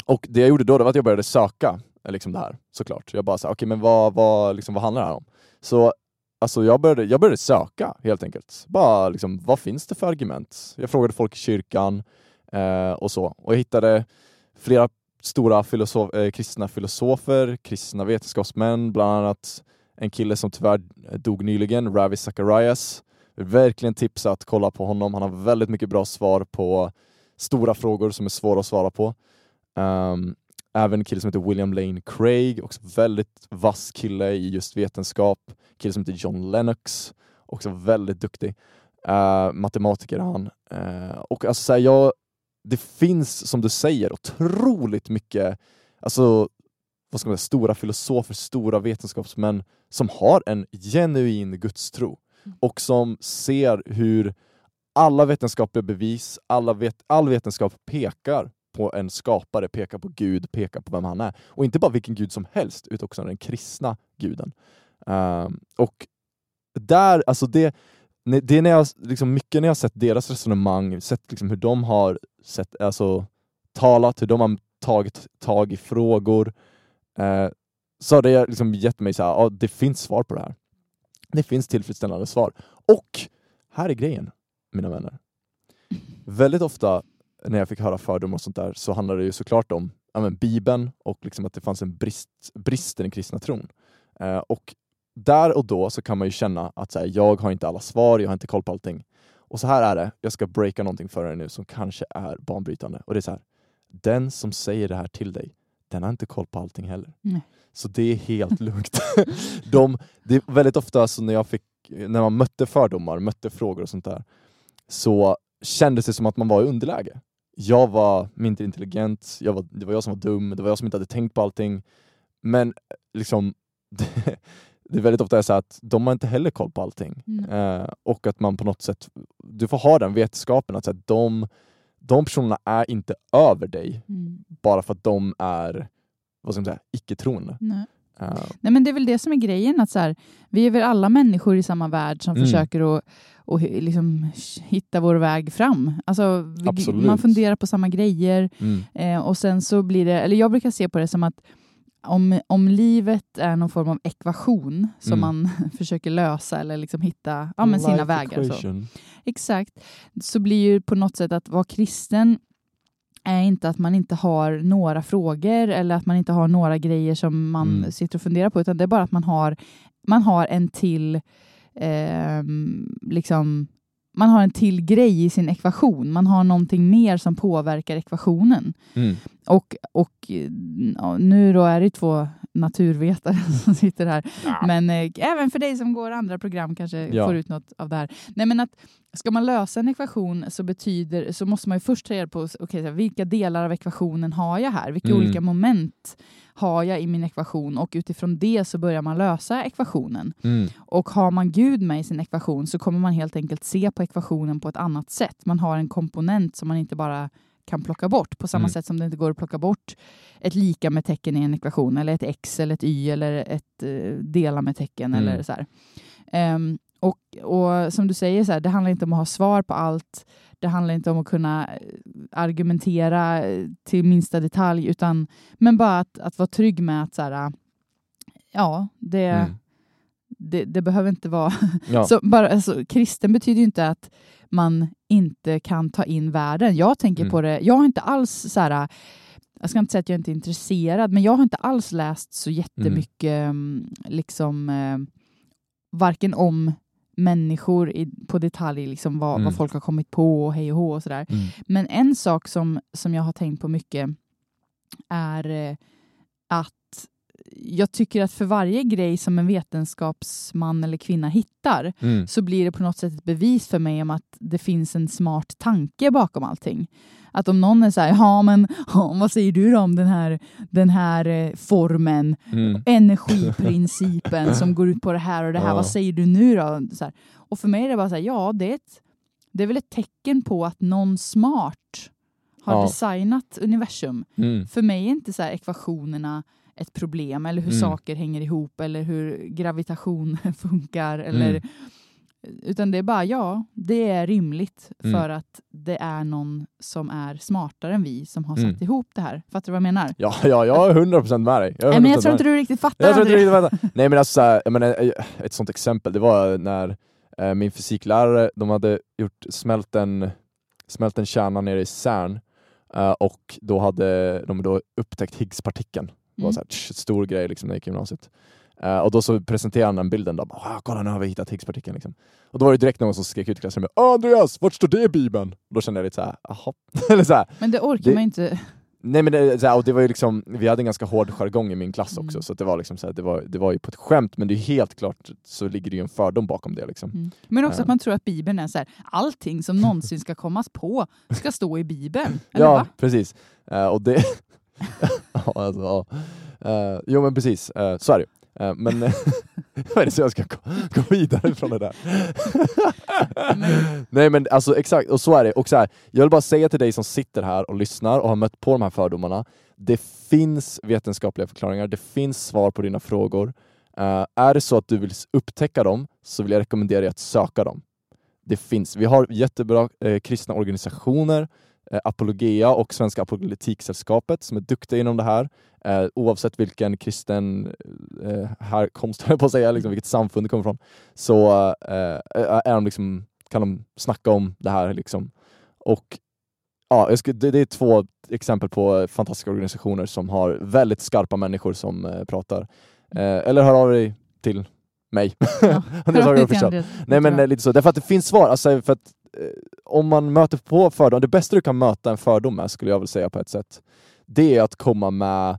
D: och det jag gjorde då det var att jag började söka eh, liksom det här, såklart. Jag bara sa, okej men vad, vad, liksom, vad handlar det här om? Så alltså, jag, började, jag började söka helt enkelt. Bara liksom, vad finns det för argument? Jag frågade folk i kyrkan eh, och så. Och jag hittade flera stora filosof, eh, kristna filosofer, kristna vetenskapsmän, bland annat en kille som tyvärr dog nyligen, Ravi Zacharias. Verkligen tipsa att kolla på honom. Han har väldigt mycket bra svar på stora frågor som är svåra att svara på. Um, även en kille som heter William Lane Craig, också väldigt vass kille i just vetenskap. En kille som heter John Lennox, också väldigt duktig. Uh, matematiker är han. Uh, och alltså, så här, jag, det finns, som du säger, otroligt mycket alltså, vad ska man säga, stora filosofer, stora vetenskapsmän som har en genuin gudstro och som ser hur alla vetenskapliga bevis, alla vet, all vetenskap pekar på en skapare, pekar på Gud, pekar på vem han är. Och inte bara vilken gud som helst, utan också den kristna guden. Ehm, och där, alltså det, det är när jag, liksom mycket när jag har sett deras resonemang, sett liksom hur de har sett, alltså, talat, hur de har tagit tag i frågor, eh, så har det liksom gett mig så här, ja, det finns svar på det här. Det finns tillfredsställande svar. Och här är grejen, mina vänner. Väldigt ofta när jag fick höra fördomar och sånt där så handlade det ju såklart om ja, men, Bibeln och liksom att det fanns en brist, brist i den kristna tron. Eh, och där och då så kan man ju känna att så här, jag har inte alla svar, jag har inte koll på allting. Och så här är det, jag ska breaka någonting för er nu som kanske är banbrytande. Och det är så här, den som säger det här till dig, den har inte koll på allting heller.
C: Nej.
D: Så det är helt lugnt. De, det är väldigt ofta så när jag fick, när man mötte fördomar, mötte frågor och sånt där, så kändes det som att man var i underläge. Jag var mindre intelligent, jag var, det var jag som var dum, det var jag som inte hade tänkt på allting. Men liksom, det, det är väldigt ofta så att de har inte heller koll på allting.
C: Mm.
D: Eh, och att man på något sätt, du får ha den vetskapen att så här, de, de personerna är inte över dig
C: Mm.
D: bara för att de är vad ska man säga, icke-troende.
C: Nej.
D: Eh,
C: Nej, men det är väl det som är grejen, att så här, vi är väl alla människor i samma värld som
D: Mm.
C: försöker att och liksom hitta vår väg fram. Alltså, vi, man funderar på samma grejer
D: mm,
C: eh, och sen så blir det, eller jag brukar se på det som att om, om livet är någon form av ekvation som
D: Mm.
C: man försöker lösa eller liksom hitta ja, men sina
D: life
C: vägar. Så. Exakt. Så blir ju på något sätt att vara kristen är inte att man inte har några frågor eller att man inte har några grejer som man
D: Mm.
C: sitter och funderar på, utan det är bara att man har, man har en till ehm, liksom man har en till grej i sin ekvation. Man har någonting mer som påverkar ekvationen.
D: Mm.
C: Och och ja, nu då är det två naturvetare som sitter här. Men eh, även för dig som går andra program kanske
D: Ja.
C: får ut något av det här. Nej, men att ska man lösa en ekvation så, betyder, så måste man ju först ta reda på okay, vilka delar av ekvationen har jag här? Vilka
D: Mm.
C: olika moment har jag i min ekvation? Och utifrån det så börjar man lösa ekvationen.
D: Mm.
C: Och har man Gud med i sin ekvation så kommer man helt enkelt se på ekvationen på ett annat sätt. Man har en komponent som man inte bara kan plocka bort. På samma
D: Mm.
C: sätt som det inte går att plocka bort ett lika med tecken i en ekvation eller ett x eller ett y eller ett eh, dela med tecken
D: Mm.
C: eller så här. Ehm, och, och som du säger, så här, det handlar inte om att ha svar på allt. Det handlar inte om att kunna eh, argumentera eh, till minsta detalj, utan men bara att, att vara trygg med att så här, ja, det,
D: Mm.
C: det, det behöver inte vara...
D: Ja.
C: Så bara, alltså, kristen betyder ju inte att man inte kan ta in världen. Jag tänker
D: Mm.
C: på det, jag har inte alls så här, jag ska inte säga att jag inte är intresserad, men jag har inte alls läst så jättemycket mm. liksom, eh, varken om människor i, på detalj, liksom vad,
D: Mm.
C: vad folk har kommit på och hej och hå och sådär.
D: Mm.
C: Men en sak som, som jag har tänkt på mycket är eh, att jag tycker att för varje grej som en vetenskapsman eller kvinna hittar
D: Mm.
C: så blir det på något sätt ett bevis för mig om att det finns en smart tanke bakom allting. Att om någon är så här, ja men ja, vad säger du då om den här, den här eh, formen,
D: Mm.
C: energiprincipen som går ut på det här och det här,
D: Ja.
C: vad säger du nu då? Så här. Och för mig är det bara så här, ja det är, ett, det är väl ett tecken på att någon smart har
D: Ja.
C: designat universum.
D: Mm.
C: För mig är inte så ekvationerna ett problem eller hur
D: Mm.
C: saker hänger ihop eller hur gravitation funkar. Eller,
D: Mm.
C: Utan det är bara, ja, det är rimligt
D: Mm.
C: för att det är någon som är smartare än vi som har satt
D: Mm.
C: ihop det här. Fattar du vad jag menar?
D: Ja, ja, jag är 100% med dig. Jag
C: Nej, men jag
D: 100%
C: tror inte du riktigt fattar.
D: Jag tror inte
C: Andrew.
D: riktigt vänta. Nej men alltså, jag menar, eh, ett sånt exempel, det var när eh, min fysiklärare, de hade gjort, smält en, smält en kärna nere i CERN eh, och då hade de då upptäckt Higgspartikeln. Det var
C: Mm.
D: så här, tsch, stor grej liksom, när jag gick i gymnasiet. Eh, och då så presenterade han den bilden, då, bara, "Ah, kolla nu har vi hittat Higgspartikeln. Liksom. Och då var det direkt någon som skrek ut i klassrummet, "Ah, Andreas, vart står det i bibeln? Och då kände jag lite såhär, jaha. Eller så här,
C: Men det orkar
D: Det-
C: man inte.
D: Nej men det, så här, och det var ju liksom, vi hade en ganska hård jargong i min klass också,
C: Mm.
D: så det var liksom så här, det, var, det var ju på ett skämt, men det är helt klart så ligger det ju en fördom bakom det. Liksom.
C: Mm. Men också
D: Ja.
C: att man tror att Bibeln är så här, allting som någonsin ska kommas på ska stå i Bibeln. Eller
D: ja,
C: va?
D: precis. Eh, och det... ja, alltså, ja. Eh, jo men precis, uh, så är det ju. Eh, Men vad är det så jag ska gå, vidare från det där? Nej men alltså exakt, och så är det. Och så här, jag vill bara säga till dig som sitter här och lyssnar och har mött på de här fördomarna, det finns vetenskapliga förklaringar, det finns svar på dina frågor. Eh, är det så att du vill upptäcka dem så vill jag rekommendera dig att söka dem. Det finns. Vi har jättebra eh, kristna organisationer, Apologia och Svenska Apologetiksällskapet som är duktiga inom det här. Eh, oavsett vilken kristen eh, härkomst, på att säga, liksom, vilket samfund det kommer från, så eh, är de liksom, kan de snacka om det här. Liksom. Och ja, skulle, det, det är två exempel på eh, fantastiska organisationer som har väldigt skarpa människor som eh, pratar. Eh, eller hör av dig till mig.
C: Ja.
D: Nej men eh, lite så, därför att det finns svar. Alltså, för att, eh, om man möter på fördomar, det bästa du kan möta en fördom med skulle jag vilja säga på ett sätt, det är att komma med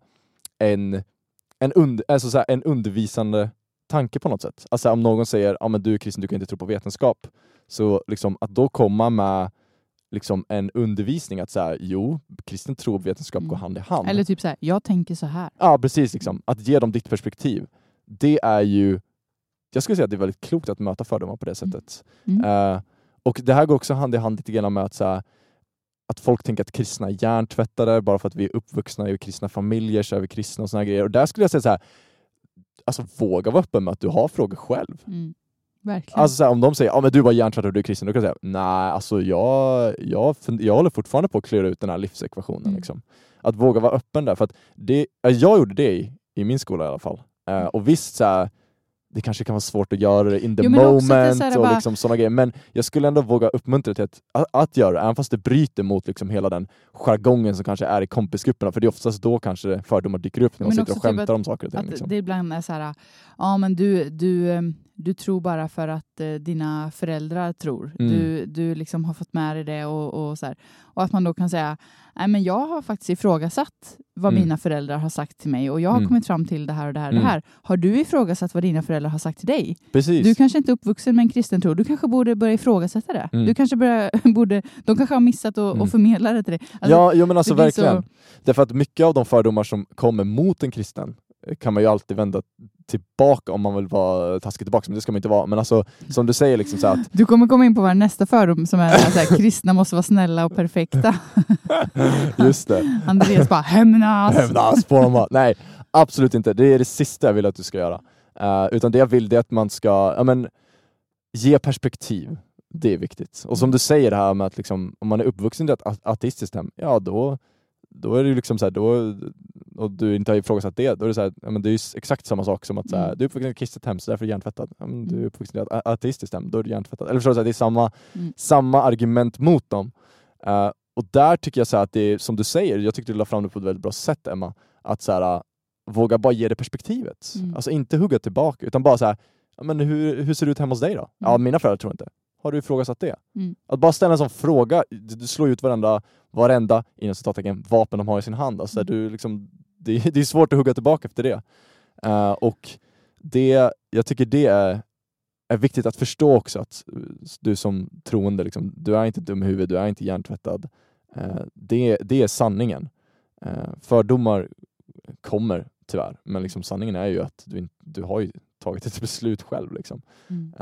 D: en, en, und, alltså, så här, en undervisande tanke på något sätt. Alltså om någon säger ja men du är kristen, du kan inte tro på vetenskap. Så liksom, att då komma med liksom, en undervisning att säga jo, kristen tro och vetenskap
C: Mm.
D: går hand i hand.
C: Eller typ så här, jag tänker så här.
D: Ja, precis. Liksom. Att ge dem ditt perspektiv. Det är ju... Jag skulle säga att det är väldigt klokt att möta fördomar på det sättet.
C: Mm.
D: Eh, och det här går också hand i hand lite grann med att, så här, att folk tänker att kristna är hjärntvättade, bara för att vi är uppvuxna i kristna familjer så är vi kristna och såna grejer. Och där skulle jag säga så här, alltså våga vara öppen med att du har frågor själv.
C: Mm. Verkligen.
D: Alltså så här, om de säger ja men du var hjärntvättad och du är kristen, då kan jag säga nej, alltså jag, jag, jag håller fortfarande på att klura ut den här livsekvationen.
C: Mm.
D: Liksom. Att våga vara öppen där, för att det, ja, jag gjorde det i, i min skola i alla fall. Eh,
C: Mm.
D: och visst, så här, det kanske kan vara svårt att göra det in the
C: Jo,
D: moment och
C: bara-
D: liksom sådana grejer, men jag skulle ändå våga uppmuntra till att, att, att göra det, även fast det bryter mot liksom hela den jargongen som kanske är i kompisgrupperna, för det är oftast då kanske fördomar dyker upp när man
C: Men
D: sitter och
C: typ
D: skämtar
C: att-
D: om saker och ting.
C: Att
D: Liksom.
C: det ibland är så här, ja men du, du, eh, du tror bara för att eh, dina föräldrar tror.
D: Mm.
C: Du, du liksom har fått med dig det och, och så här. Och att man då kan säga, nej men jag har faktiskt ifrågasatt vad
D: Mm.
C: mina föräldrar har sagt till mig och jag har
D: Mm.
C: kommit fram till det här och det här och
D: Mm.
C: det här. Har du ifrågasatt vad dina föräldrar har sagt till dig?
D: Precis.
C: Du kanske inte är uppvuxen med en kristen tro. Du kanske borde börja ifrågasätta det.
D: Mm.
C: Du kanske börja, borde, de kanske har missat att
D: Mm.
C: att förmedla det till dig. Alltså,
D: ja, jo, men alltså verkligen.
C: så-
D: Därför att mycket av de fördomar som kommer mot en kristen kan man ju alltid vända tillbaka om man vill vara taskig tillbaka, men det ska man inte vara. Men alltså, som du säger, liksom så att
C: Du kommer komma in på vår nästa fördom som är så här, kristna måste vara snälla och perfekta.
D: just det,
C: Andreas bara hämnas.
D: hämnas på dem. Nej, absolut inte. Det är det sista jag vill att du ska göra. Eh, utan det jag vill det är att man ska ja, men, ge perspektiv. Det är viktigt. Och som du säger det här med att liksom, om man är uppvuxen i ett ateistiskt hem, ja då, då är det ju liksom så här, då, och du inte har ifrågasatt det, då är det så här, ja, men det är exakt samma sak som att så här,
C: Mm.
D: du är uppvuxen i ett kristet hem så därför är du hjärntvättad. Ja, men du är
C: Mm.
D: uppvuxen i ett ateistiskt hem, då är du hjärntvättad. Eller förstår du, så här, det är samma,
C: Mm.
D: samma argument mot dem. Eh, och där tycker jag så att det är, som du säger, jag tyckte du la fram det på ett väldigt bra sätt Emma, att så här, våga bara ge det perspektivet.
C: Mm.
D: Alltså inte hugga tillbaka, utan bara så här, ja, men hur, hur ser det ut hemma hos dig då? Ja, mina föräldrar tror inte. Har du ifrågasatt det?
C: Mm.
D: Att bara ställa en sån fråga, du, slår ut varenda, varenda inom citattecken, vapen de har i sin hand. Alltså,
C: Mm.
D: du liksom, det, är- det är svårt att hugga tillbaka efter det. Eh, och det, jag tycker det är, är viktigt att förstå också att du som troende, liksom, du är inte dum i huvudet, du är inte hjärntvättad. Eh, det, det är sanningen. Eh, fördomar kommer tyvärr, men liksom sanningen är ju att du, du har tagit ett beslut själv. Liksom.
C: Mm.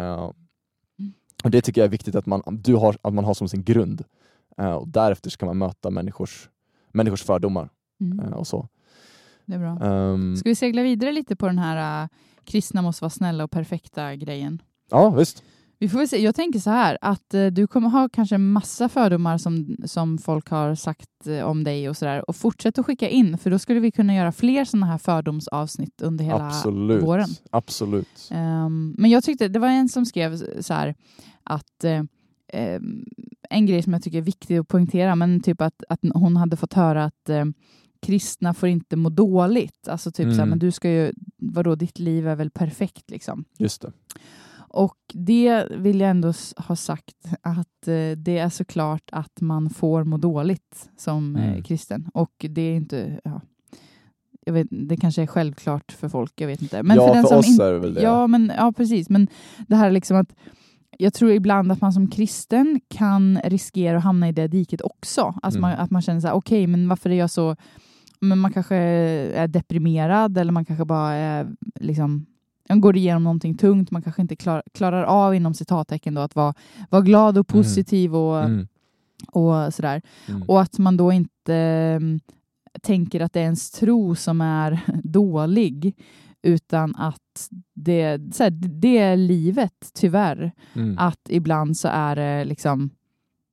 D: Och Det tycker jag är viktigt att man, du har, att man har som sin grund. Eh, och därefter ska man möta människors, människors fördomar
C: Mm.
D: eh, och så.
C: Det är bra.
D: Ehm,
C: Ska vi segla vidare lite på den här äh, kristna måste vara snälla och perfekta grejen?
D: ja, visst.
C: Vi får väl se. Jag tänker så här att eh, du kommer ha kanske massa fördomar som, som folk har sagt eh, om dig och sådär och fortsätt att skicka in för då skulle vi kunna göra fler sådana här fördomsavsnitt under hela
D: Absolut.
C: våren.
D: Absolut.
C: Ehm, men jag tyckte, det var en som skrev så här att eh, ehm, en grej som jag tycker är viktig att poängtera, men typ att, att hon hade fått höra att eh, kristna får inte må dåligt. Alltså typ så här,
D: Mm.
C: men du ska ju, vadå, ditt liv är väl perfekt liksom.
D: Just det.
C: Och det vill jag ändå ha sagt att eh, det är såklart att man får må dåligt som eh,
D: Mm.
C: kristen. Och det är inte, ja, jag vet, det kanske är självklart för folk, jag vet inte. Men
D: Ja,
C: för, den
D: för
C: som
D: oss
C: in-
D: är det väl det.
C: Ja, men, ja, precis. Men det här liksom att jag tror ibland att man som kristen kan riskera att hamna i det diket också. Alltså
D: Mm.
C: man, att man känner så här, okej, men varför är jag så... Men man kanske är deprimerad eller man kanske bara är liksom man går igenom någonting tungt, man kanske inte klar, klarar av inom citattecken då att vara, vara glad och
D: Mm.
C: positiv och,
D: Mm.
C: och sådär.
D: Mm.
C: Och att man då inte mm, tänker att det är ens tro som är dålig, utan att det, så här, det är livet, tyvärr.
D: Mm.
C: Att ibland så är det liksom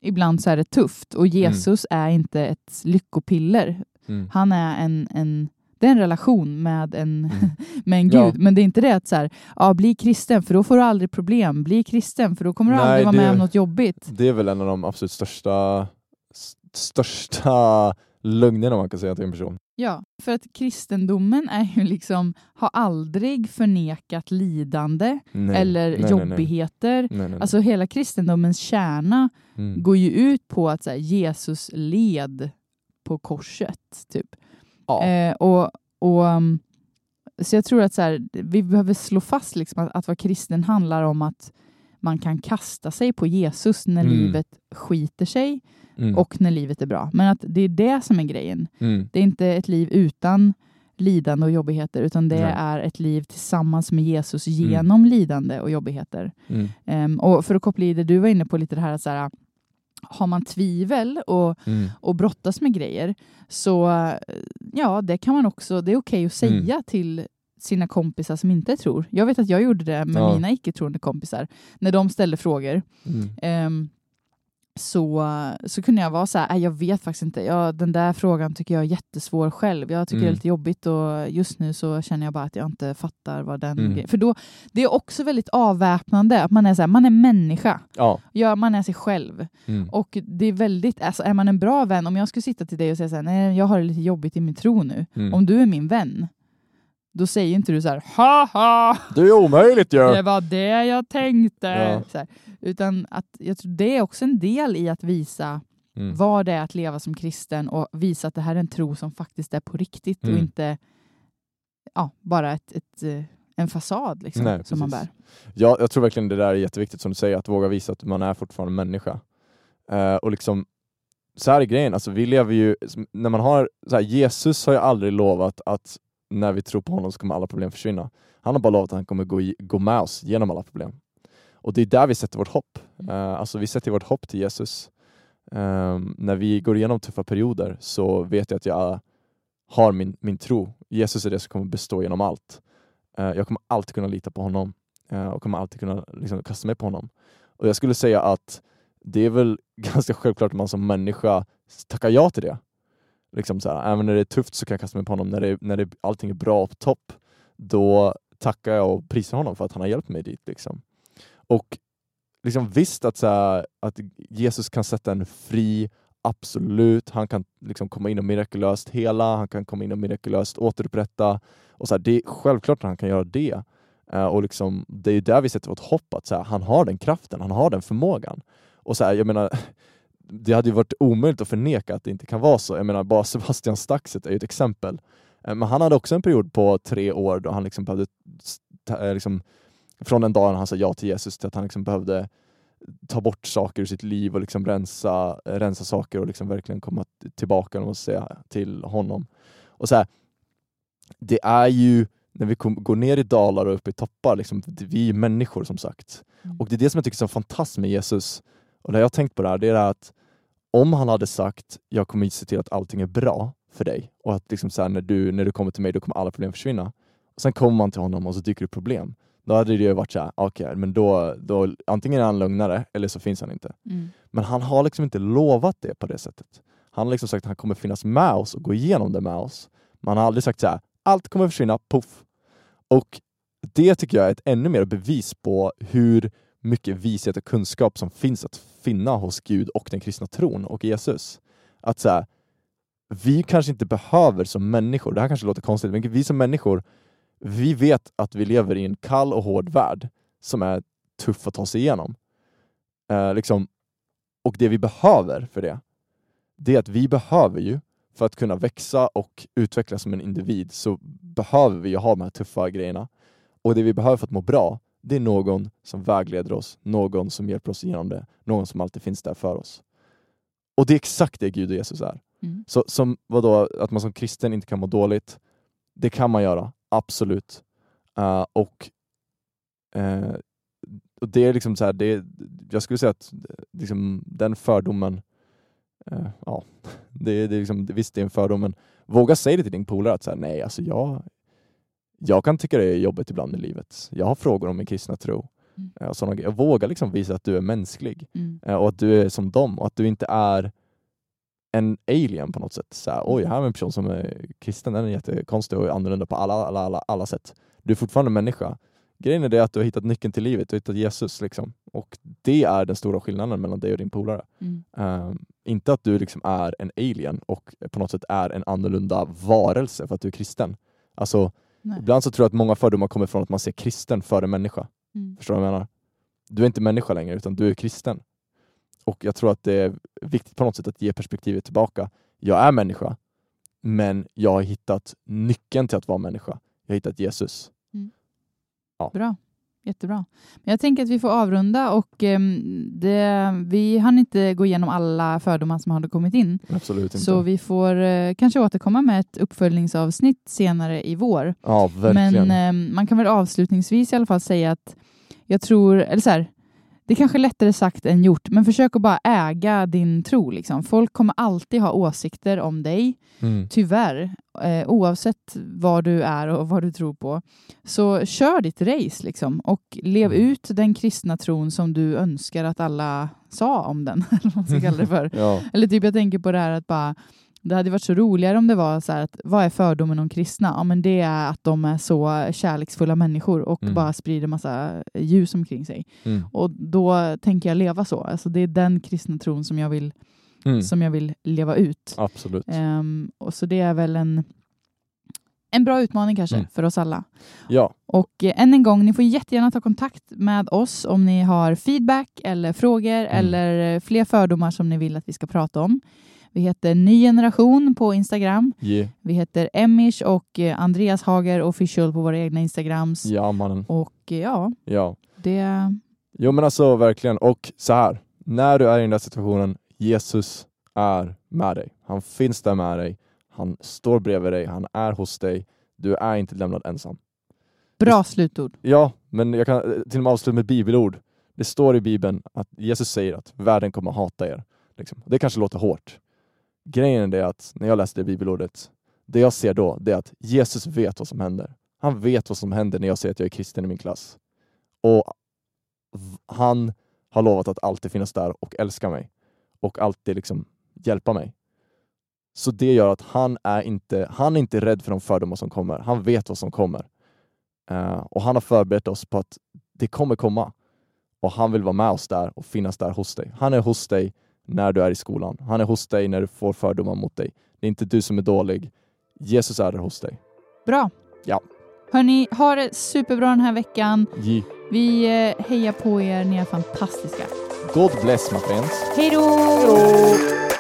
C: Ibland så är det tufft och Jesus är inte ett lyckopiller.
D: Mm.
C: Han är en, en det är en relation med en,
D: Mm.
C: med en
D: Ja.
C: gud. Men det är inte det att så här, ja, bli kristen för då får du aldrig problem. Bli kristen för då kommer du
D: Nej,
C: aldrig vara med om något jobbigt.
D: Det är väl en av de absolut största, största lögnerna man kan säga till en person.
C: Ja, för att kristendomen är ju liksom, har aldrig förnekat lidande
D: Nej.
C: eller
D: nej,
C: jobbigheter.
D: Nej.
C: Alltså hela kristendomens kärna
D: Mm.
C: går ju ut på att så här, Jesus led på korset. Typ.
D: Ja.
C: Eh, och, och, um, så jag tror att så här, vi behöver slå fast liksom att, att vara kristen handlar om att man kan kasta sig på Jesus när
D: Mm.
C: livet skiter sig
D: Mm.
C: och när livet är bra. Men att det är det som är grejen.
D: Mm.
C: Det är inte ett liv utan lidande och jobbigheter utan det
D: Nej.
C: är ett liv tillsammans med Jesus genom lidande och jobbigheter.
D: Mm.
C: Ehm, och för att koppla i det du var inne på lite det här att så här, har man tvivel och,
D: Mm.
C: och brottas med grejer så ja, det kan man också, det är okej att säga
D: Mm.
C: till sina kompisar som inte tror. Jag vet att jag gjorde det med
D: Ja.
C: mina icke-troende kompisar. När de ställde frågor
D: Mm.
C: ehm, så, så kunde jag vara så här, "Nej, jag vet faktiskt inte. Ja, den där frågan tycker jag är jättesvår själv. Jag tycker det är
D: Mm.
C: lite jobbigt och just nu så känner jag bara att jag inte fattar vad den
D: Mm.
C: För då, det är också väldigt avväpnande att man är så här, man är människa.
D: Ja.
C: Ja, man är sig själv.
D: Mm.
C: Och det är väldigt, alltså är man en bra vän, om jag skulle sitta till dig och säga så här, nej jag har det lite jobbigt i min tro nu.
D: Mm.
C: Om du är min vän, då säger inte du så här haha,
D: Det är omöjligt ju!
C: det var det jag tänkte.
D: Ja.
C: Här. Utan att jag tror det är också en del i att visa
D: Mm.
C: vad det är att leva som kristen och visa att det här är en tro som faktiskt är på riktigt och
D: Mm.
C: inte ja, bara ett, ett, eh, en fasad liksom,
D: Nej,
C: som man bär.
D: precis. Ja, jag tror verkligen det där är jätteviktigt som du säger, att våga visa att man är fortfarande människa. Eh, och liksom, så här är grejen, alltså vi lever ju, när man har, så här, Jesus har ju aldrig lovat att när vi tror på honom så kommer alla problem försvinna. Han har bara lovat att han kommer gå, i, gå med oss genom alla problem. Och det är där vi sätter vårt hopp. Eh, alltså vi sätter vårt hopp till Jesus. Ehm, när vi går igenom tuffa perioder så vet jag att jag har min, min tro. Jesus är det som kommer bestå genom allt. Eh, jag kommer alltid kunna lita på honom eh, och kommer alltid kunna liksom, kasta mig på honom. Och jag skulle säga att det är väl ganska självklart att man som människa tackar ja till det. Liksom så här, äh, även när det är tufft så kan jag kasta mig på honom. När, det, när det, allting är bra och på topp, då tackar jag och prisar honom för att han har hjälpt mig dit. Liksom. Och liksom, visst att, så här, att Jesus kan sätta en fri, absolut. Han kan liksom komma in och mirakulöst hela, han kan komma in och mirakulöst återupprätta. Och så här, det är självklart att han kan göra det. Uh, och liksom, det är där vi sätter vårt hopp, att så här, han har den kraften, han har den förmågan. Och så här, jag menar, det hade ju varit omöjligt att förneka att det inte kan vara så. Jag menar, bara Sebastian Staxet är ju ett exempel. Eh, men han hade också en period på tre år då han liksom behövde, eh, liksom, från den dagen han sa ja till Jesus till att han liksom behövde ta bort saker ur sitt liv och liksom rensa, rensa saker och liksom verkligen komma tillbaka och säga till honom. Och så här, det är ju när vi går ner i dalar och upp i toppar, liksom, vi är människor som sagt.
C: Mm.
D: Och det är det som jag tycker är så fantastiskt med Jesus. Och det jag har tänkt på det här, det är att om han hade sagt jag kommer se till att allting är bra för dig och att liksom så här, när, du, när du kommer till mig då kommer alla problem försvinna. Och sen kommer man till honom och så dyker det problem. Då hade det ju varit så här, okej, men då, då antingen är han lögnare eller så finns han inte.
C: Mm.
D: Men han har liksom inte lovat det på det sättet. Han har liksom sagt att han kommer finnas med oss och gå igenom det med oss. Men han har aldrig sagt så här, allt kommer försvinna, poff. Och det tycker jag är ett ännu mer bevis på hur mycket vishet och kunskap som finns att finna hos Gud och den kristna tron och Jesus. Att så här, vi kanske inte behöver som människor, det här kanske låter konstigt, men vi som människor, vi vet att vi lever i en kall och hård värld som är tuff att ta sig igenom. Eh, liksom, och det vi behöver för det, det är att vi behöver ju, för att kunna växa och utvecklas som en individ, så behöver vi ju ha de här tuffa grejerna. Och det vi behöver för att må bra, det är någon som vägleder oss, någon som hjälper oss igenom det, någon som alltid finns där för oss. Och det är exakt det Gud och Jesus är.
C: Mm.
D: Så som vadå, att man som kristen inte kan må dåligt, det kan man göra, absolut. Eh, och, eh, och det är liksom så här, det jag skulle säga att liksom, den fördomen, eh, ja, det, är- det är liksom, visst det är en fördom, men våga säga det till din polare att så här, nej, alltså jag, jag kan tycka det är jobbigt ibland i livet. Jag har frågor om min kristna tro.
C: Mm.
D: Eh, och sådana grejer. Våga liksom visa att du är mänsklig
C: Mm.
D: eh, och att du är som dem och att du inte är en alien på något sätt. Så här, Oj, här är en person som är kristen, den är jättekonstig och annorlunda på alla, alla, alla, alla sätt. Du är fortfarande människa. Grejen är det att du har hittat nyckeln till livet, du har hittat Jesus. Liksom. Och det är den stora skillnaden mellan dig och din polare.
C: Mm.
D: Eh, inte att du liksom är en alien och på något sätt är en annorlunda varelse för att du är kristen. Alltså,
C: Nej.
D: ibland så tror jag att många fördomar kommer från att man ser kristen före människa.
C: Mm.
D: Förstår du vad jag menar? Du är inte människa längre, utan du är kristen. Och jag tror att det är viktigt på något sätt att ge perspektivet tillbaka. Jag är människa, men jag har hittat nyckeln till att vara människa. Jag har hittat Jesus.
C: Bra. Jättebra. Men jag tänker att vi får avrunda och ehm, det, vi hann inte gå igenom alla fördomar som hade kommit in.
D: Absolut inte.
C: Så vi får eh, kanske återkomma med ett uppföljningsavsnitt senare i vår.
D: ja, verkligen.
C: Men ehm, man kan väl avslutningsvis i alla fall säga att jag tror, eller så här, det är kanske lättare sagt än gjort, men försök att bara äga din tro. Liksom. Folk kommer alltid ha åsikter om dig,
D: Mm.
C: tyvärr, eh, oavsett vad du är och vad du tror på. Så kör ditt race liksom, och lev
D: Mm.
C: ut den kristna tron som du önskar att alla sa om den. eller vad man ska kalla det för.
D: Ja.
C: Eller typ jag tänker på det här att bara det hade varit så roligare om det var så här att vad är fördomen om kristna? Ja, men det är att de är så kärleksfulla människor och
D: Mm.
C: bara sprider massa ljus omkring sig.
D: Mm.
C: Och då tänker jag leva så. Alltså det är den kristna tron som jag vill,
D: Mm.
C: som jag vill leva ut.
D: Absolut.
C: Ehm, och så det är väl en en bra utmaning kanske
D: Mm.
C: för oss alla.
D: Ja,
C: Och eh, än en gång, ni får jättegärna ta kontakt med oss om ni har feedback eller frågor eller eh, fler fördomar som ni vill att vi ska prata om. Vi heter Ny Generation på Instagram.
D: yeah.
C: Vi heter Emish och eh, Andreas Hager official på våra egna Instagrams.
D: ja mannen.
C: Och eh, ja,
D: Ja.
C: det...
D: Jo men alltså verkligen, och så här. när du är i den där situationen, Jesus är med dig. Han finns där med dig, han står bredvid dig, han är hos dig, du är inte lämnad ensam.
C: Bra slutord.
D: Ja, men jag kan eh, till och med avsluta med bibelord. Det står i bibeln att Jesus säger att världen kommer att hata er. Liksom. Det kanske låter hårt. Grejen är det att när jag läser det bibelordet, det jag ser då, det är att Jesus vet vad som händer. Han vet vad som händer när jag säger att jag är kristen i min klass. Och han har lovat att alltid finnas där och älska mig. Och alltid liksom hjälpa mig. Så det gör att han är inte, han är inte rädd för de fördomar som kommer. Han vet vad som kommer. Uh, och han har förberett oss på att det kommer komma. Och han vill vara med oss där och finnas där hos dig. Han är hos dig när du är i skolan. Han är hos dig när du får fördomar mot dig. Det är inte du som är dålig. Jesus är där hos dig.
C: Bra.
D: Ja.
C: Hörni, ha det superbra den här veckan.
D: Ge.
C: Vi eh, hejar på er, ni är fantastiska.
D: God bless my friends. Hej då!